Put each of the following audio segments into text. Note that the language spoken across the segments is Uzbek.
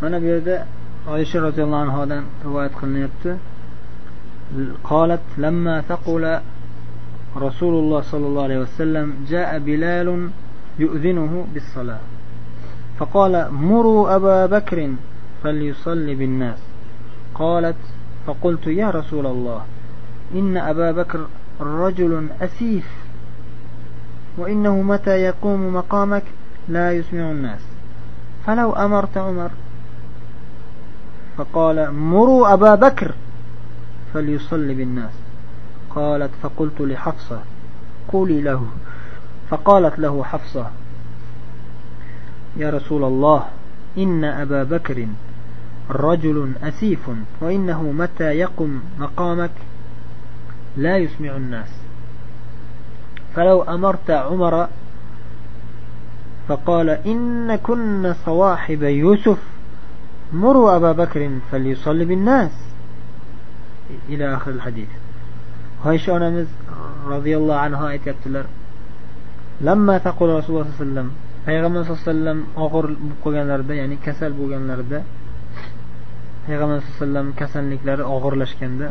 mana bu yerda oysha roziyallohu anhodan rivoyat qilinyapti. قالت لما ثقل رسول الله صلى الله عليه وسلم جاء بلال يؤذنه بالصلاة فقال مروا أبا بكر فليصلي بالناس قالت فقلت يا رسول الله إن أبا بكر رجل أسيف وإنه متى يقوم مقامك لا يسمع الناس فلو أمرت عمر فقال مروا أبا بكر فليصلي بالناس. قالت فقلت لحفصة قولي له. فقالت له حفصة يا رسول الله إن أبا بكر رجل أسيف وإنه متى يقم مقامك؟ لا يسمع الناس. فلو أمرت عمر فقال إن كن صواحب يوسف مروا أبا بكر فليصلي بالناس إلى آخر الحديث oysha onamiz roziyallohu anhu aytyaptilar lamma taqul rasululloh sallallohu alayhi vasallam payg'ambar sallallohu alayhi vasallam og'ir bo'lib qolganlarida ya'ni kasal bo'lganlarida payg'ambar sallallohu alayhi vasallam kasalliklari og'irlashganda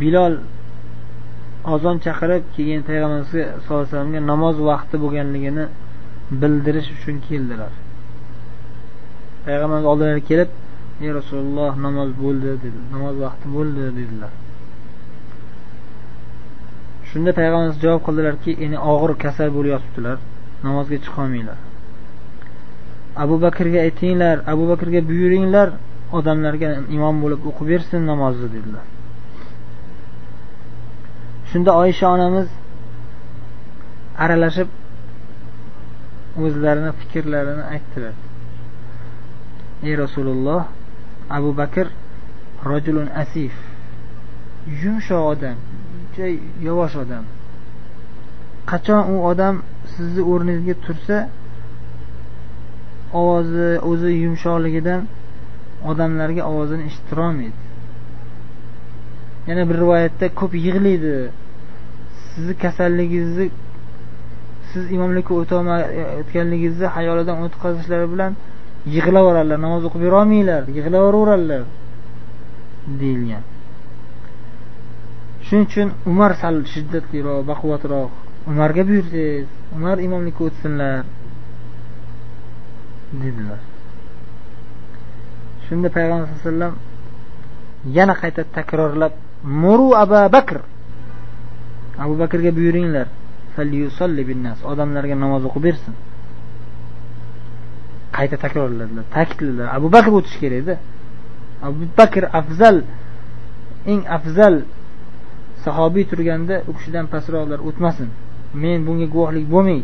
bilol ozon chaqirib keyin payg'ambar sallallohu alayhi vasallamga namoz vaqti bo'lganligini bildirish uchun keldilar payg'ambarimiz oldilariga kelib ey rasululloh namoz bo'ldi dedi. Namoz vaqti bo'ldi dedilar. Shunda payg'ambarimiz javob qildilarki endi og'ir kasal bo'lib yotibdilar namozga chiqolmanglar. Abu bakrga aytinglar abu bakrga buyuringlar odamlarga imom bo'lib o'qib bersin namozni dedilar. Shunda oysha onamiz aralashib o'zlarini fikrlarini aytdilar. Ey rasululloh abu bakr rojulun asif yumshoq odam juda yavash odam. Qachon u odam sizni o'rningizga tursa ovozi o'zi yumshoqligidan odamlarga ovozini eshittirolmaydi. Yana bir rivoyatda ko'p yig'laydi. Sizni kasalligingizni siz imomlikka o'tolmayotganligingizni xayolidan o'tkazishlari bilan yig'laveradilar namoz o'qib yurolmanglar yig'laveraveradilar deyilgan. Shuning uchun umar sal shiddatliroq baquvvatroq umarga buyursangiz umar imomlikka o'tsinlar dedilar. Shunda payg'ambar sallallohu alayhi vasallam yana qayta takrorlab muru abu bakr. Abu bakrga buyuringlar. Odamlarga namoz o'qib bersin. Qayta takrorladilar ta'kidladilar abu bakr o'tishi kerakda abu bakr afzal eng afzal sahobiy turganda u kishidan pastroqlar o'tmasin. Men bunga guvohlik bo'lmay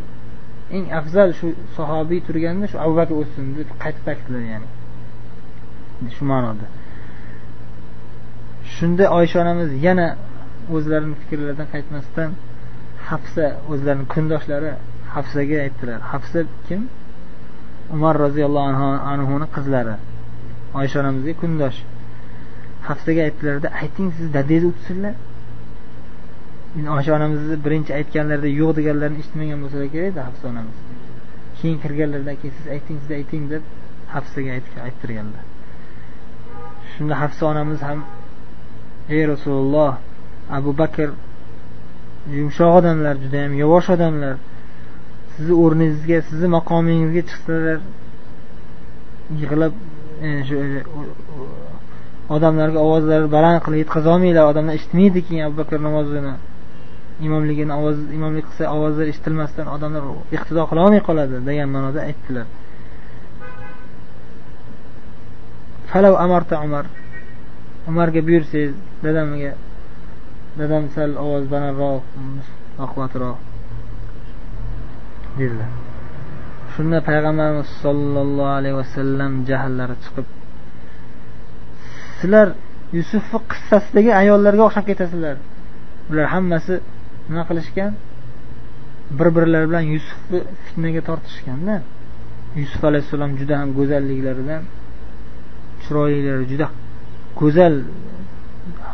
eng afzal shu sahobiy turganda shu abu bakr o'tsin deb qayta ta'kidladi ya'ni. Shu ma'noda. Shunda oysha onamiz yana o'zlarini fikrlaridan qaytmasdan hafsa o'zlarini kundoshlari hafsaga aytdilar. Hafsa kim? Umar roziyallohu anhuni qizlari. Oysha onamizga kundosh. Hafsaga aytdilarda ayting siz dadangizni o'tsinlar endi oysha onamizni birinchi aytganlarida yo'q deganlarini eshitmagan bo'lsalar kerak hafsa onamiz. Keyin kirganlaridan keyin siz ayting siz ayting deb hafsaga ayttirganlar. Shunda hafsa onamiz ham ey rasululloh abu bakr yumshoq odamlar judayam yavash odamlar sizni o'rningizga sizni maqomingizga chiqsalar yig'lab shu e, odamlarga ovozlarni baland qilib yetkazolmanglar odamlar eshitmaydi keyin abu bakr namozini. Imomligini ovoz imomlik qilsa ovozlari eshitilmasdan odamlar iqtido qilolmay qoladi degan ma'noda aytdilar. Falau amarta umar. Umarga buyursangiz dadamga dadam sal ovoz balandroq baquvvatroq dedilar shunda payg'ambarimiz sollallohu alayhi vasallam jahllari chiqib sizlar yusufni qissasidagi ayollarga o'xshab ketasizlar. Ular hammasi nima qilishgan? Bir birlari bilan yusufni fitnaga tortishganda yusuf alayhissalom juda ham go'zalliklaridan chiroylilari juda go'zal.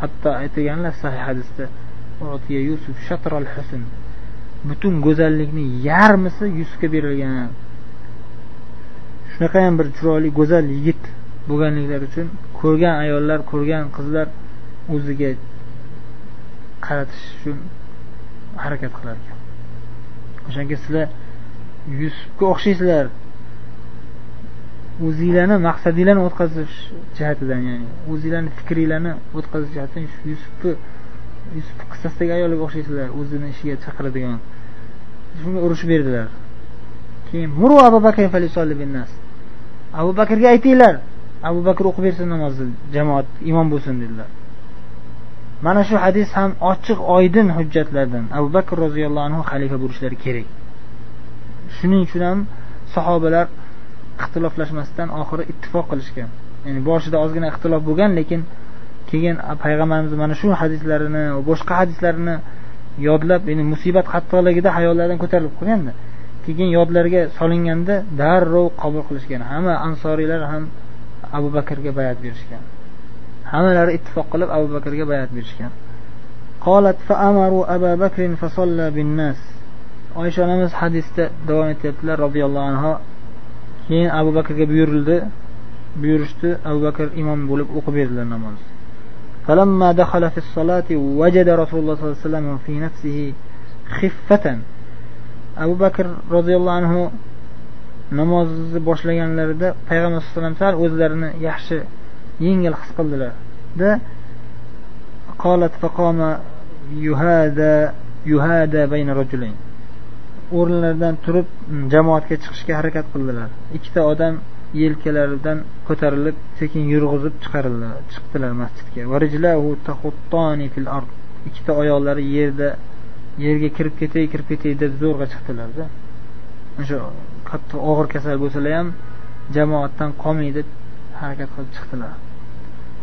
Hatto aytganlar sahih hadisda yusuf shatral husn. Butun go'zallikni yarmisi yusufga berilgan. Shunaqayam bir chiroyli go'zal yigit bo'lganliklari uchun ko'rgan ayollar ko'rgan qizlar o'ziga qaratish uchun harakat qilar ekan. O'shanga sizlar yusufga o'xshaysizlar. O'zinglarni maqsadinglarni o'tkazish jihatidan ya'ni o'zinglarni fikringlarni o'tkazish jihatidan yusufni yusuf qissasidagi ayolga o'xshaysizlar o'zini ishiga chaqiradigan. Shunga urush berdilar. Keyin muru abu bakr abu bakrga aytinglar abu bakr o'qib bersin namozni jamoat imom bo'lsin dedilar. Mana shu hadis ham ochiq oydin hujjatlardan. Abu bakr roziyallohu anhu xalifa bo'lishlari kerak. Shuning uchun ham sahobalar ixtiloflashmasdan oxiri ittifoq qilishgan. Ya'ni boshida ozgina ixtilof bo'lgan lekin keyin payg'ambarimiz mana shu hadislarini boshqa hadislarni yodlab endi musibat qattiqligida hayollaridan ko'tarilib qolganda keyin yodlarga solinganda darrov qabul qilishgan. Hamma ansoriylar ham abu bakrga bayat berishgan. Hammalari ittifoq qilib abu bakrga bayat berishgan. Qolat oysha onamiz hadisda davom etyaptilar roziyallohu anhu. Keyin abu bakrga buyurildi. Buyurishdi. Abu bakr imom bo'lib o'qib berdilar namozni فلما دخل في الصلاة وجد رسول الله صلى الله عليه وسلم في نفسه خفة abu bakr roziyallohu anhu namozni boshlaganlarida payg'ambar sallallohu alayhi vasallam sal o'zlarini yaxshi yengil his qildilarda قالت فقام يهادى يهادى بين رجلين o'rinlaridan turib jamoatga chiqishga harakat qildilar ikkita odam yelkalaridan ko'tarilib sekin yurg'izib chiqarildi chiqdilar masjidga ikkita oyoqlari yerda yerga kirib ketay kirib ketay deb zo'rg'a chiqdilarda o'sha qattiq og'ir kasal bo'lsalar ham jamoatdan qolmay deb harakat qilib chiqdilar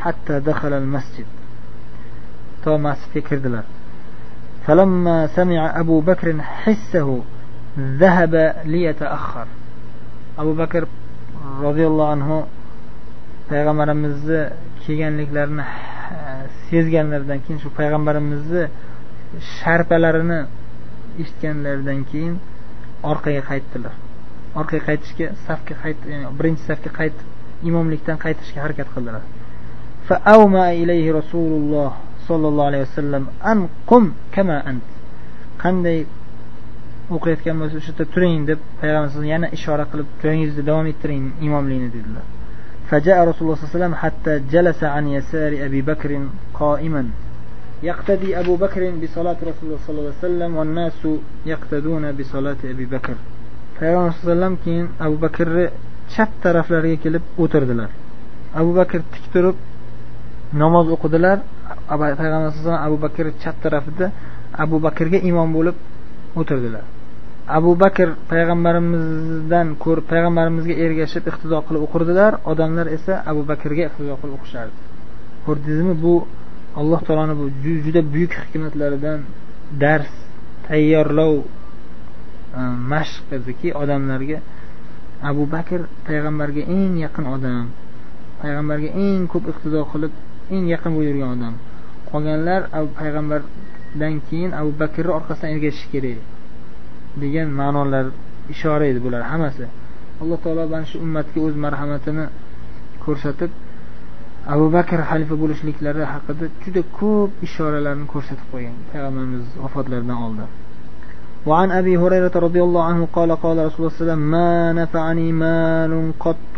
hatto dahalal masjid to masjidga kirdilar فلما سمع أبو بكر حسه ذهب ليتأخر أبو بكر رضي الله عنه payg'ambarimizni kelganliklarini sezganlaridan keyin shu payg'ambarimizni sharpalarini eshitganlaridan keyin orqaga qaytdilar orqaga qaytishga safga qayt ya'ni birinchi safga qaytib imomlikdan qaytishga harakat qildilar ilayhi rasululloh sollallohu alayhi vasallam an qum kama ant qanday o'qiyotgan bo'lsa o'sha yerda turing deb payg'ambar yana ishora qilib joyingizda davom ettiring imomlikni dedilar فجاء رسول الله صلى الله عليه وسلم حتى جلس عن يسار أبي بكر قائما يقتدي أبو بكر بصلاة رسول الله صلى الله عليه وسلم والناس يقتدون بصلاة أبي بكر payg'ambar sallallohu alayhi vasallam keyin abu bakrni chap taraflariga kelib o'tirdilar abu bakr tik turib namoz o'qidilar payg'ambar sallallohu alayhi vasallam abu bakr chap tarafida abu bakrga imom bo'lib o'tirdilar Abu bakr payg'ambarimizdan ko'rib payg'ambarimizga ergashib iqtido qilib o'qirdilar odamlar esa abu bakrga iqtido qilib o'qishardi. Ko'rdingizmi bu alloh taoloni bu juda buyuk hikmatlaridan dars tayyorlov e, mashq ediki odamlarga abu bakr payg'ambarga eng yaqin odam payg'ambarga eng ko'p iqtido qilib eng yaqin bo'lib yurgan odam. Qolganlar payg'ambardan keyin abu bakrni orqasidan ergashish kerak. degan ma'nolar ishora edi bular hammasi alloh taolo mana shu ummatga o'z marhamatini ko'rsatib abu bakr xalifa bo'lishliklari haqida juda ko'p ishoralarni ko'rsatib qo'ygan payg'ambarimiz vafotlaridan oldin وعن أبي هريرة رضي الله عنه قال قال رسول الله صلى الله عليه وسلم ما نفعني مال قط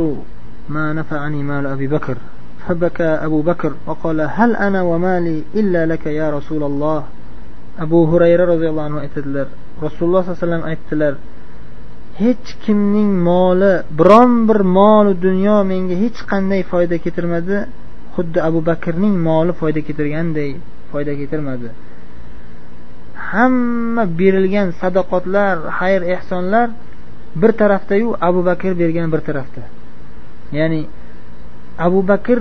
ما نفعني مال أبي بكر فبكى أبو بكر وقال هل أنا ومالي إلا لك يا رسول الله abu hurayra roziyallohu anhu aytadilar. Rasululloh sallallohu alayhi vasallam aytdilar hech kimning moli biron bir molu dunyo menga hech qanday foyda keltirmadi. Xuddi abu bakrning moli foyda keltirganday foyda keltirmadi. Hamma berilgan sadoqatlar xayr ehsonlar bir tarafdayu abu bakr bergan bir tarafda. Ya'ni abu bakr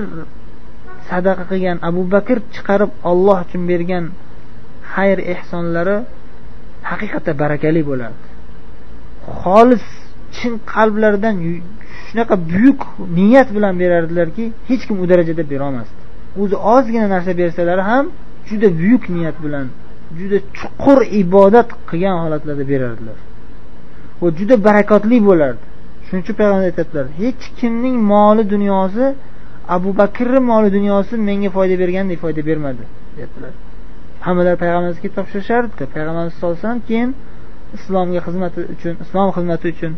sadaqa qilgan abu bakr chiqarib olloh uchun bergan xayr ehsonlari haqiqatda barakali bo'ladi. Xolis chin qalblaridan shunaqa buyuk niyat bilan berardilarki hech kim u darajada berolmasdi. O'zi ozgina narsa bersalar ham juda buyuk niyat bilan juda chuqur ibodat qilgan holatlarda berardilar. Va juda barakotli bo'lardi. Shuning uchun payg'ambar aytyaptilar hech kimning moli dunyosi abu bakrni moli dunyosi menga foyda bergandek foyda bermadi deyaptilar hammalari payg'ambarimizga topshirishardi. Payg'ambarimiz sallallohu alayhi vasallam keyin islomga xizmati uchun islom xizmati uchun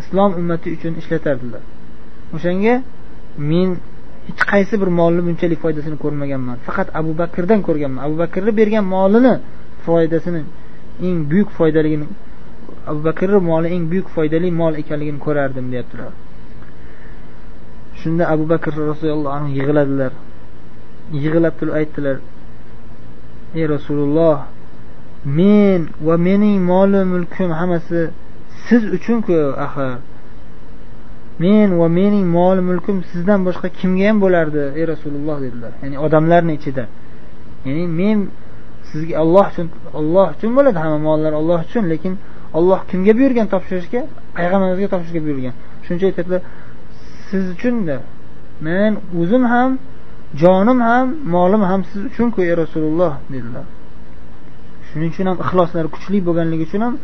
islom ummati uchun ishlatardilar. O'shanga men hech qaysi bir molni bunchalik foydasini ko'rmaganman. Faqat abu bakrdan ko'rganman. Abu bakrni bergan molini foydasini eng buyuk foydaligini abu bakrni moli eng buyuk foydali mol ekanligini ko'rardim deyaptilar. Shunda abu bakr roziyallohu anhu yig'ladilar. Yig'lab turib aytdilar ey rasululloh men va mening molu mulkim hammasi siz uchunku axir. Men va mening mol mulkim sizdan boshqa kimga ham bo'lardi ey rasululloh dedilar. Ya'ni odamlarni ichida. Ya'ni men sizga olloh uchun olloh uchun bo'ladi hamma mollar olloh uchun lekin olloh kimga buyurgan topshirishga? Payg'ambarimizga topshirishga buyurgan. Shuning uchun aytyaptilar siz uchunda. Men o'zim ham jonim ham molim ham siz uchunku ey rasululloh dedilar shuning uchun ham ixloslari kuchli bo'lganligi uchun ham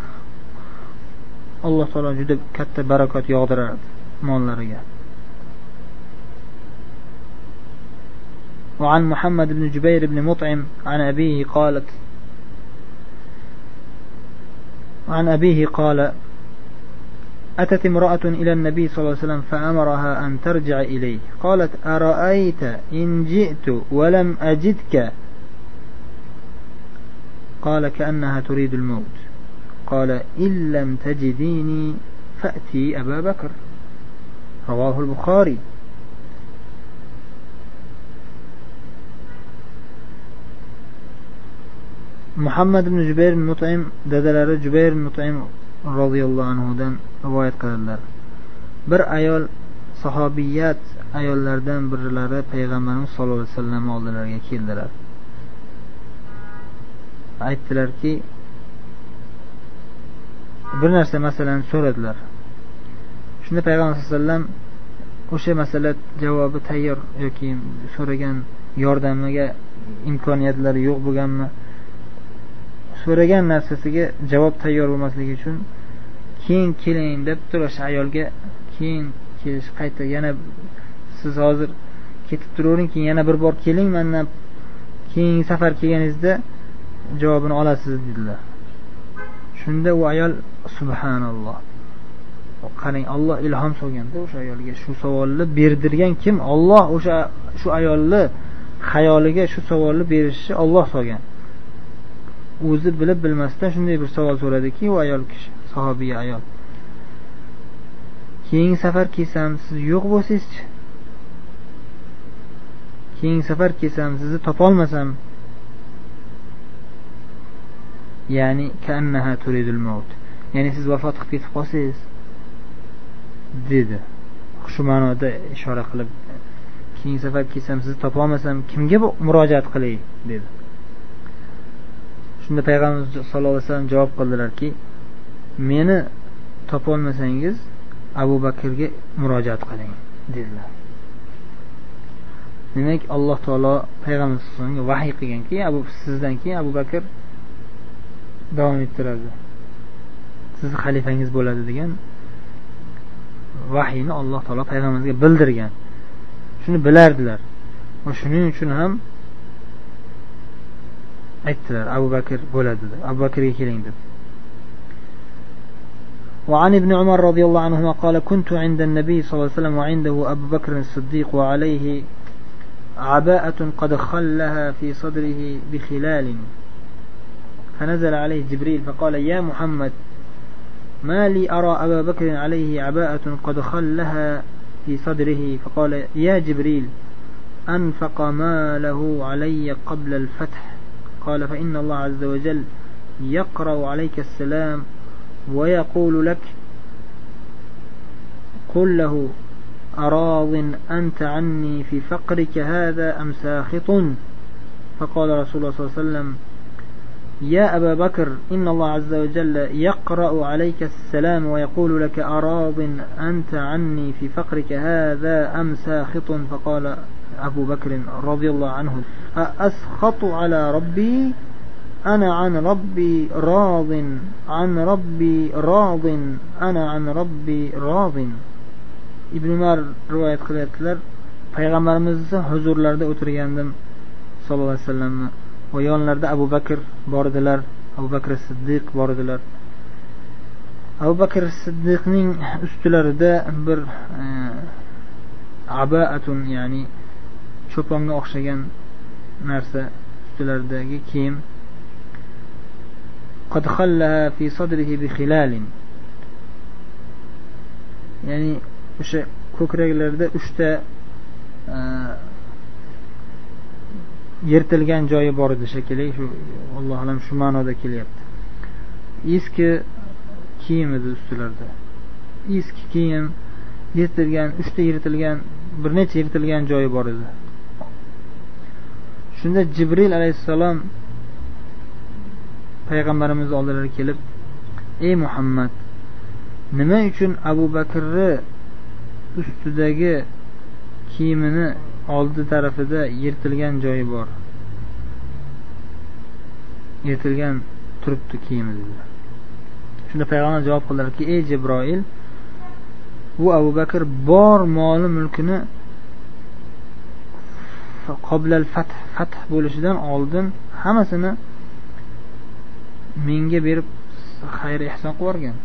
alloh taolo juda katta barakot yog'dirardi mollariga وعن محمد بن جبير بن مطعم عن أبيه قالت عن أبيه قال أتت امرأة إلى النبي صلى الله عليه وسلم فأمرها أن ترجع إليه. قالت أرأيت إن جئت ولم أجدك؟ قال كأنها تريد الموت. قال إن لم تجديني فأتي أبا بكر. رواه البخاري. muhammad ibn jubayr mutaim dadalari jubayr mutaim roziyallohu anhudan rivoyat qiladilar. Bir ayol sahobiyat ayollardan birlari payg'ambarimiz sallallohu alayhi vasallam oldilariga keldilar. Aytdilarki bir narsa masalani so'radilar. Shunda payg'ambar sallallohu alayhi vasallam o'sha masala javobi tayyor yoki so'ragan yordamiga imkoniyatlari yo'q bo'lganmi? So'ragan narsasiga javob tayyor bo'lmasligi uchun keyin keling deb turib o'sha ayolga keyin kelish qayta yana siz hozir ketib turavering keyin yana bir bor keling mandan keyingi safar kelganingizda javobini olasiz dedilar. Shunda u ayol subhanalloh. Qarang olloh ilhom solganda o'sha ayolga shu savolni berdirgan kim? Olloh o'sha shu ayolni xayoliga shu savolni berishni olloh solgan. O'zi bilib bilmasdan shunday bir savol so'radiki u ayol kishi sahobiy ayol keyingi safar kelsam siz yo'q bo'lsangizchi keyingi safar kelsam sizni topolmasam? Ya'ni ya'ni siz vafot qilib ketib qolsangiz dedi. Shu ma'noda ishora qilib keyingi safar kelsam sizni topolmasam kimga murojaat qilay? dedi. Shunda payg'ambarimiz sallallohu alayhi vasallam javob qildilarki meni topolmasangiz abu bakrga murojaat qiling dedilar. Demak alloh taolo payg'ambar vahiy qilganki abu sizdan keyin abu bakr davom ettiradi. Sizni xalifangiz bo'ladi degan vahiyni alloh taolo payg'ambarimizga bildirgan. Shuni bilardilar. Va shuning uchun ham aytdilar abu bakr bo'ladi deb abu bakrga keling deb وعن ابن عمر رضي الله عنهما قال كنت عند النبي صلى الله عليه وسلم وعنده أبو بكر الصديق وعليه عباءة قد خلها في صدره بخلال. فنزل عليه جبريل فقال يا محمد ما لي أرى أبا بكر عليه عباءة قد خلها في صدره؟ فقال يا جبريل أنفق ماله علي قبل الفتح. قال فإن الله عز وجل يقرأ عليك السلام ويقول لك قل له أراض أنت عني في فقرك هذا أم ساخط؟ فقال رسول الله صلى الله عليه وسلم يا أبا بكر إن الله عز وجل يقرأ عليك السلام ويقول لك أراض أنت عني في فقرك هذا أم ساخط؟ فقال أبو بكر رضي الله عنه أسخط على ربي أنا عن ربي راض عن ربي راض أنا عن ربي راض ibn umar rivoyat qilyaptilar payg'ambarimizni huzurlarida o'tirgandim sallallohu alayhi vasallamni va yonlarida abu bakr bor edilar abu bakr siddiq bor edilar abu bakr siddiqning ustilarida bir e, abaatun ya'ni cho'ponga o'xshagan narsa ustilaridagi kiyim ya'ni o'sha ko'kraklarida uchta e, yirtilgan joyi bor edi shekilli. Shu alloh alam shu ma'noda kelyapti. Eski kiyim edi ustilarida eski kiyim yirtilgan uchta yirtilgan bir necha yirtilgan joyi bor edi. Shunda jibril alayhissalom payg'ambarimizni oldilariga kelib ey muhammad nima uchun abu bakrni ustidagi kiyimini oldi tarafida yirtilgan joyi bor? Yirtilgan turibdi kiyimi dedilar. Shunda payg'ambar javob qildilarki ey jibroil bu abu bakr bor moli mulkini qoblal fath fath bo'lishidan oldin hammasini menga berib xayr ehson qilib yuborgan.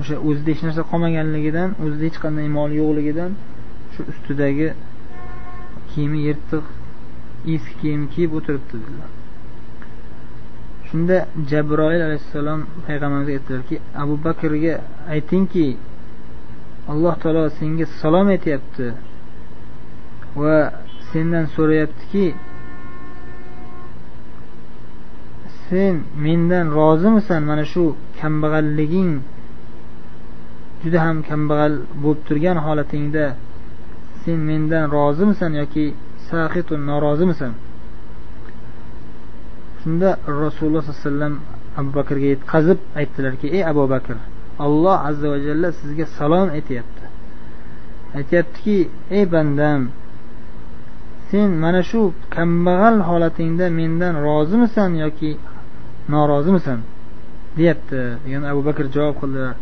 O'sha o'zida hech narsa qolmaganligidan o'zida hech qanday mol yo'qligidan shu ustidagi kiyimi yirtiq eski kiyim kiyib o'tiribdi dedilar. Shunda jabroil alayhissalom payg'ambarimizga aytdilarki abu bakrga aytingki alloh taolo senga salom aytyapti. Va sendan so'rayaptiki sen mendan rozimisan mana shu kambag'alliging juda ham kambag'al bo'lib turgan holatingda sen mendan rozimisan yoki sahitun norozimisan shunda rasululloh sollallohu alayhi vasallam abu bakrga yetkazib aytdilarki ey abu bakr alloh azza va jalla sizga salom aytyapti. Aytyaptiki ey bandam sen mana shu kambag'al holatingda mendan rozimisan yoki norozimisan? Deyapti. Degan abu bakr javob qildilar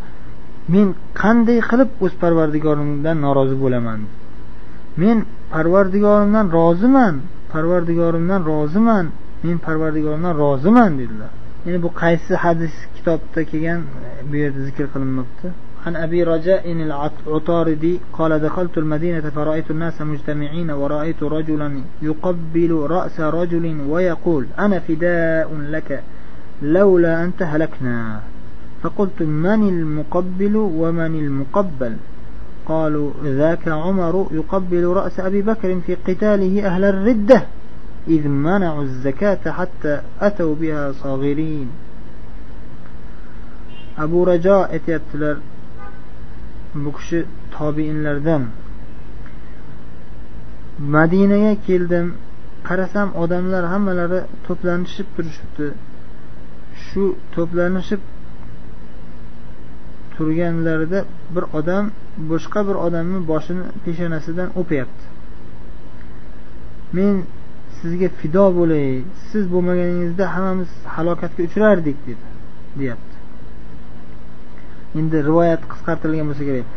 men qanday qilib o'z parvardigorimdan norozi bo'laman? Men parvardigorimdan roziman. Parvardigorimdan roziman. Men parvardigorimdan roziman dedilar. Ya'ni bu qaysi hadis kitobda kelgan bu yerda zikr qilinmabdi عن أبي رجاء العطاردي قال دخلت المدينة فرأيت الناس مجتمعين ورأيت رجلا يقبل رأس رجل ويقول أنا فداء لك لولا أنت هلكنا فقلت من المقبل ومن المقبل؟ قالوا ذاك عمر يقبل رأس أبي بكر في قتاله أهل الردة إذ منعوا الزكاة حتى أتوا بها صاغرين. أبو رجاء aytyaptilar bu kishi tobiinlardan. Madinaga keldim qarasam odamlar hammalari to'planishib turishibdi. Shu to'planishib turganlarida bir odam boshqa bir odamni boshini peshonasidan o'pyapti. Men sizga fido bo'lay siz bo'lmaganingizda hammamiz halokatga uchrardik dedi deyapti. Endi rivoyat qisqartirilgan bo'lsa kerak.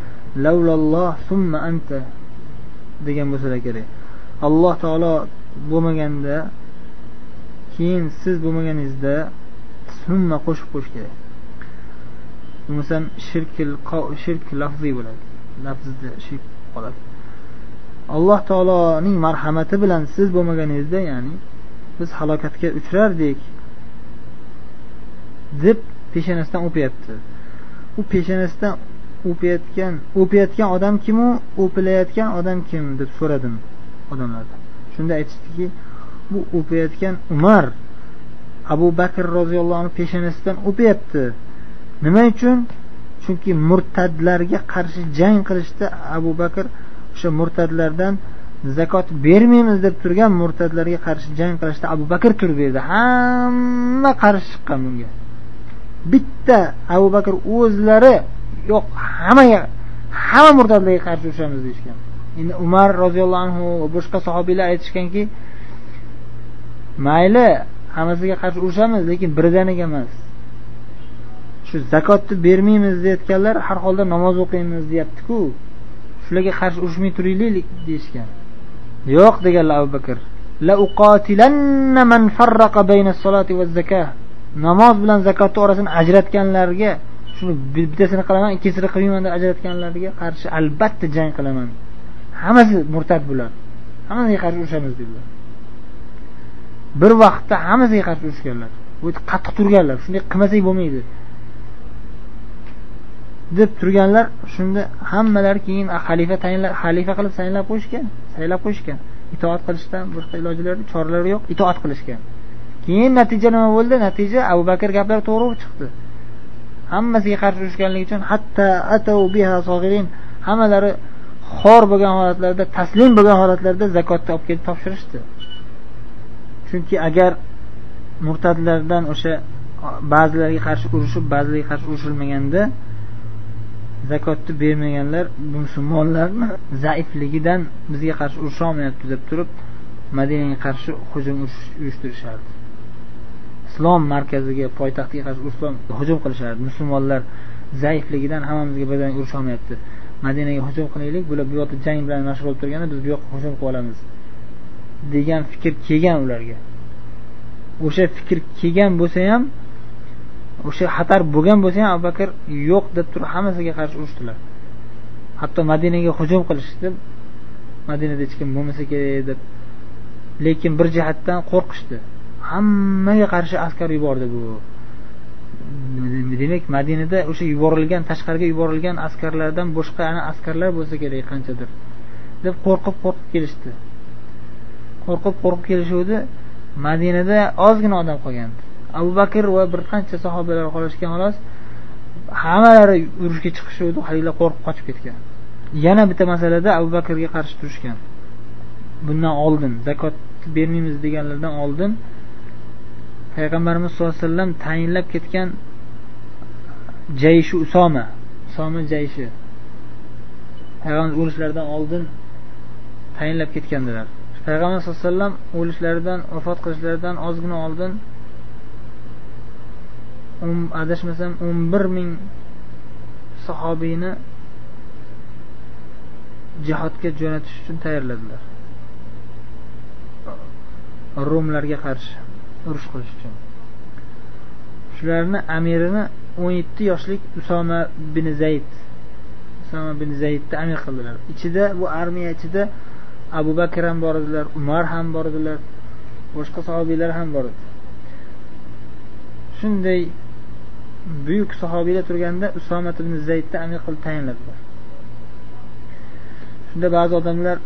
Lavlalloh summa anta degan bo'lsalar kerak. Alloh taolo bo'lmaganda keyin siz bo'lmaganingizda summa qo'shib qo'yish kerak. Bo'lmasam shirkil shirk lafziy bo'ladi. Lafzda shirk qoladi. Alloh taoloning marhamati bilan siz bo'lmaganingizda ya'ni biz halokatga uchrardik deb peshonasidan o'pyapti. U peshonasidan o'payotgan o'payotgan odam kimu o'pilayotgan odam kim? deb so'radim odamlardan shunda aytishdiki bu o'payotgan umar abu bakr roziyallohu anhu peshonasidan o'pyapti nima uchun? Chunki murtadlarga qarshi jang qilishda abu bakr o'sha murtadlardan zakot bermaymiz deb turgan murtadlarga qarshi jang qilishda abu bakr turib berdi. Hamma qarshi chiqqan bunga. Bitta abu bakr o'zlari yo'q hammaga hamma murtadlarga qarshi urushamiz deyishgan. Endi umar roziyallohu anhu boshqa sahobiylar aytishganki mayli hammasiga qarshi urushamiz lekin birdaniga emas. Shu zakotni bermaymiz deyayotganlar har holda namoz o'qiymiz deyaptiku shularga qarshi urushmay turaylik deyishgan. Yo'q deganlar abu bakr. Namoz bilan zakotni orasini ajratganlarga shuni bittasini qilaman ikkinchisini qilmayman deb ajratganlarga qarshi albatta jang qilaman. Hammasi murtad bular. Hammasiga qarshi urushamiz dedilar. Bir vaqtda hammasiga qarshi urushganlar. Qattiq turganlar. Shunday qilmasak bo'lmaydi. Deb turganlar shunda hammalari keyin xalifa tayinlab xalifa qilib saylab qo'yishgan saylab qo'yishgan. Itoat qilishdan boshqa ilojilari choralari yo'q itoat qilishgan. Keyin natija nima bo'ldi? Natija abu bakr gaplari to'g'ri bo'lib chiqdi. Hammasiga qarshi urushganligi uchun hatta biha hammalari xor bo'lgan holatlarda taslim bo'lgan holatlarda zakotni olib kelib topshirishdi. Chunki agar murtadlardan o'sha ba'zilariga qarshi urushib ba'zilarga qarshi urushilmaganda zakotni bermaganlar musulmonlarni zaifligidan bizga qarshi urusholmayapti deb turib madinaga qarshi hujum uyushtirishardi. Islom markaziga poytaxtga qarshi islom hujum qilishardi musulmonlar zaifligidan hammamizga birdan urusholmayapti madinaga hujum qilaylik bular bu yoqda jang bilan mashg'ul bo'lib turganda biz bu yoqqa hujum qilib olamiz degan fikr kelgan ularga. O'sha fikr kelgan bo'lsa ham o'sha xatar bo'lgan bo'lsa ham abu bakr yo'q deb turib hammasiga qarshi urushdilar. Hatto madinaga hujum qilishdi madinada hech kim bo'lmasa kerak deb lekin bir jihatdan qo'rqishdi. Hammaga qarshi askar yubordi bu demak madinada o'sha yuborilgan tashqariga yuborilgan askarlardan boshqa ana askarlar bo'lsa kerak qanchadir deb qo'rqib qo'rqib kelishdi. Qo'rqib qo'rqib kelishuvdi. Madinada ozgina odam qolgan abu bakr va bir qancha sahobalar qolishgan xolos hammalari urushga chiqishuvdi haligi qo'rqib qochib ketgan. Yana bitta masalada abu bakrga qarshi turishgan. Bundan oldin zakot bermaymiz deganlardan oldin payg'ambarimiz sallallohu alayhi vasallam tayinlab ketgan jayshi usoma. Usoma jayshi payg'ambar o'lishlaridan oldin tayinlab ketgandilar. Payg'ambar sallallohu alayhi vasallam o'lishlaridan vafot qilishlaridan ozgina oldin um, adashmasam o'n bir ming sahobiyni jihodga jo'natish uchun tayyorladilar. Rumlarga qarshi. Urush qilish uchun. Shularni amirini o'n yetti yoshlik usoma bin zayd usoma bin zaydni amir qildilar. Ichida bu armiya ichida abu bakr ham bor edilar umar ham bor edilar boshqa sahobiylar ham bor edi. Shunday buyuk sahobiylar turganda usomat ibn zaydni amir qilib tayinladilar. Shunda ba'zi odamlar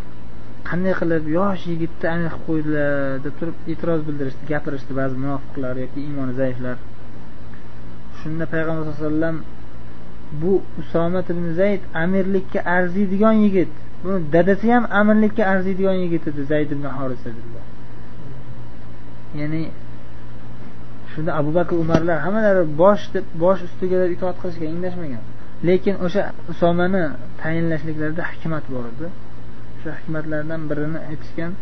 qanday qilib yosh yigitni amir qilib qo'ydilar deb turib e'tiroz bildirishdi gapirishdi ba'zi munofiqlar yoki iymoni zaiflar. Shunda payg'ambar sallallohu alayhi vasallam bu usomat ibn zayd amirlikka arziydigan yigit. Buni dadasi ham amirlikka arziydigan yigit edi zayd ibn horisa dedilar. Ya'ni shunda abu bakr umarlar hammalari bosh deb bosh ustiga itoat qilishgan indashmagan lekin o'sha usomani tayinlashliklarida hikmat bor edi. Shu hikmatlardan birini aytishgan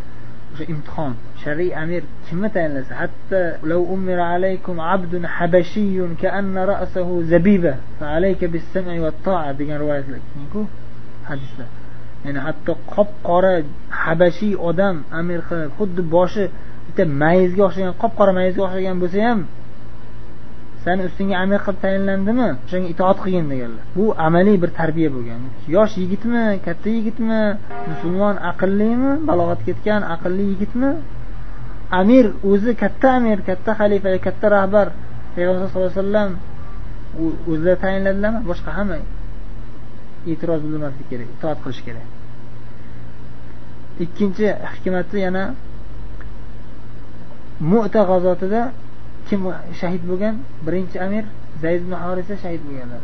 o'sha imtihon. Shar'iy amir kimni tayinlasa? Hatto law ummira alaykum abdun habashiyyun ka'anna ra'sahu zabiba fa alayka bis-sam'i wat-ta'a degan rivoyatlar. Ku hadislar. Ya'ni hatto qop qora habashiy odam amir qilib xuddi boshi bitta mayizga o'xshagan qop qora mayizga o'xshagan bo'lsa ham sani ustingga amir qilib tayinlandimi? O'shanga itoat qilgin deganlar. Bu amaliy bir tarbiya bo'lgan. Yosh yigitmi katta yigitmi musulmon aqllimi balog'atga yetgan aqlli yigitmi? Amir o'zi katta amir katta xalifa katta rahbar. Payg'ambar sallallohu alayhi vasallam o'zlari tayinladilarmi boshqa hamma e'tiroz bildirmaslik kerak itoat qilish kerak. Ikkinchi hikmati yana mu'ta g'azotida kim shahid bo'lgan? Birinchi amir zayd ibn horisa shahid bo'lganlar.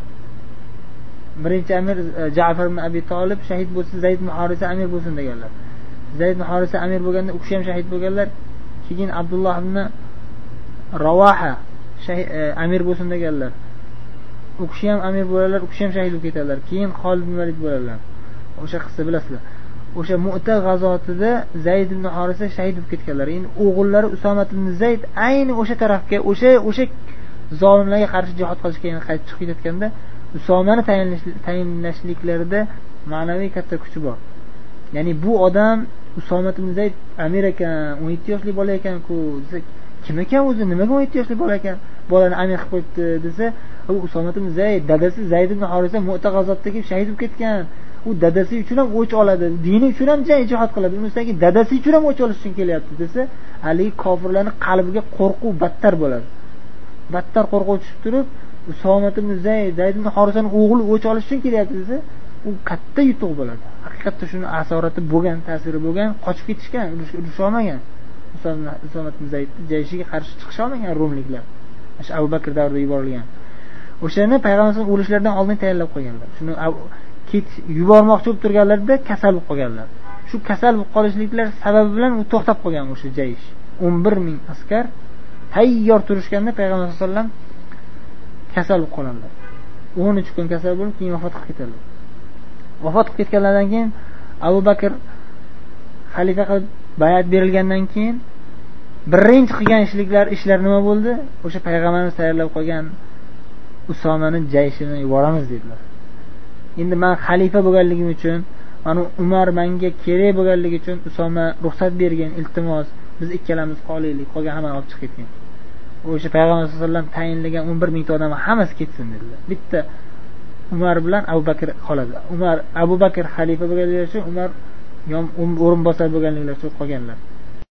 Birinchi amir e, jafar ibn abi tolib shahid bo'lsa zayd ibn horisa amir bo'lsin deganlar. Zayd ibn horisa amir bo'lganda u kishi ham shahid bo'lganlar. Keyin abdulloh ibn ravaha e, amir bo'lsin deganlar. U kishi ham amir bo'ladilar u kishi ham shahid bo'lib ketadilar keyin xolid ibn valid bo'ladilar o'sha qissa bilasizlar. O'sha mu'ta g'azotida zayd ibn horisa shahid bo'lib ketganlar. Endi o'g'illari usomat ibn zayd ayni o'sha tarafga o'sha o'sha zolimlarga qarshi jihod qilishga qaytib chiqib ketayotganda usomani tayinlashliklarida ma'naviy katta kuchi bor. Ya'ni bu odam usomat ibn zayd amir ekan o'n yetti yoshli bola ekanku desa kim ekan o'zi nimaga o'n yetti yoshli bola ekan bolani amir qilib qo'yibdi desa u usomat ibn zayd dadasi zayd ibn horisa mu'ta g'azotda kelib shahid bo'lib ketgan. U dadasi uchun ham o'ch oladi dini uchun ham jang jihod qiladi. Unisidan keyin dadasi uchun ham o'ch olish uchun kelyapti desa haligi kofirlarni qalbiga qo'rquv battar bo'ladi. Battar qo'rquv tushib turib usomat ibn zayd zayd ibn horisani o'g'li o'ch olish uchun kelyapti desa u katta yutuq bo'ladi. Haqiqatda shuni asorati bo'lgan ta'siri bo'lgan qochib ketishgan urusholmagan usomat ibn zaydni jayshiga qarshi chiqisholmagan rumliklar. Shu abu bakr davrida yuborilgan. O'shani payg'ambar o'lishlaridan oldin tayyorlab qo'yganlar. Shuni yubormoqchi bo'lib turganlarida kasal bo'lib qolganlar. Shu kasal bo'lib qolishliklar sababi bilan u to'xtab qolgan o'sha jayish o'n bir ming askar tayyor turishganda payg'ambar sallallohu alayhi vasallam kasal bo'lib qoladilar o'n uch kun kasal bo'lib keyin vafot qilib ketadilar. Vafot qilib ketganlaridan keyin abu bakr xalifa qilib bayat berilgandan keyin birinchi qilgan ishliklar ishlar nima bo'ldi? O'sha payg'ambarimiz tayyorlab qo'ygan usomani jayshini yuboramiz dedilar. Endi man xalifa bo'lganligim uchun mana umar manga kerak bo'lganligi uchun usoma ruxsat bergin iltimos. Biz ikkalamiz qolaylik qolgan hammani olib chiqib ketgin o'sha payg'ambar sallallohu alayhi vasallam tayinlagan o'n bir mingta odam hammasi ketsin dedilar. Bitta umar bilan abu bakr qoladi. Umar abu bakr xalifa bo'lganligi uchun umar o'rinbosar bo'lganliklari uchun qolganlar.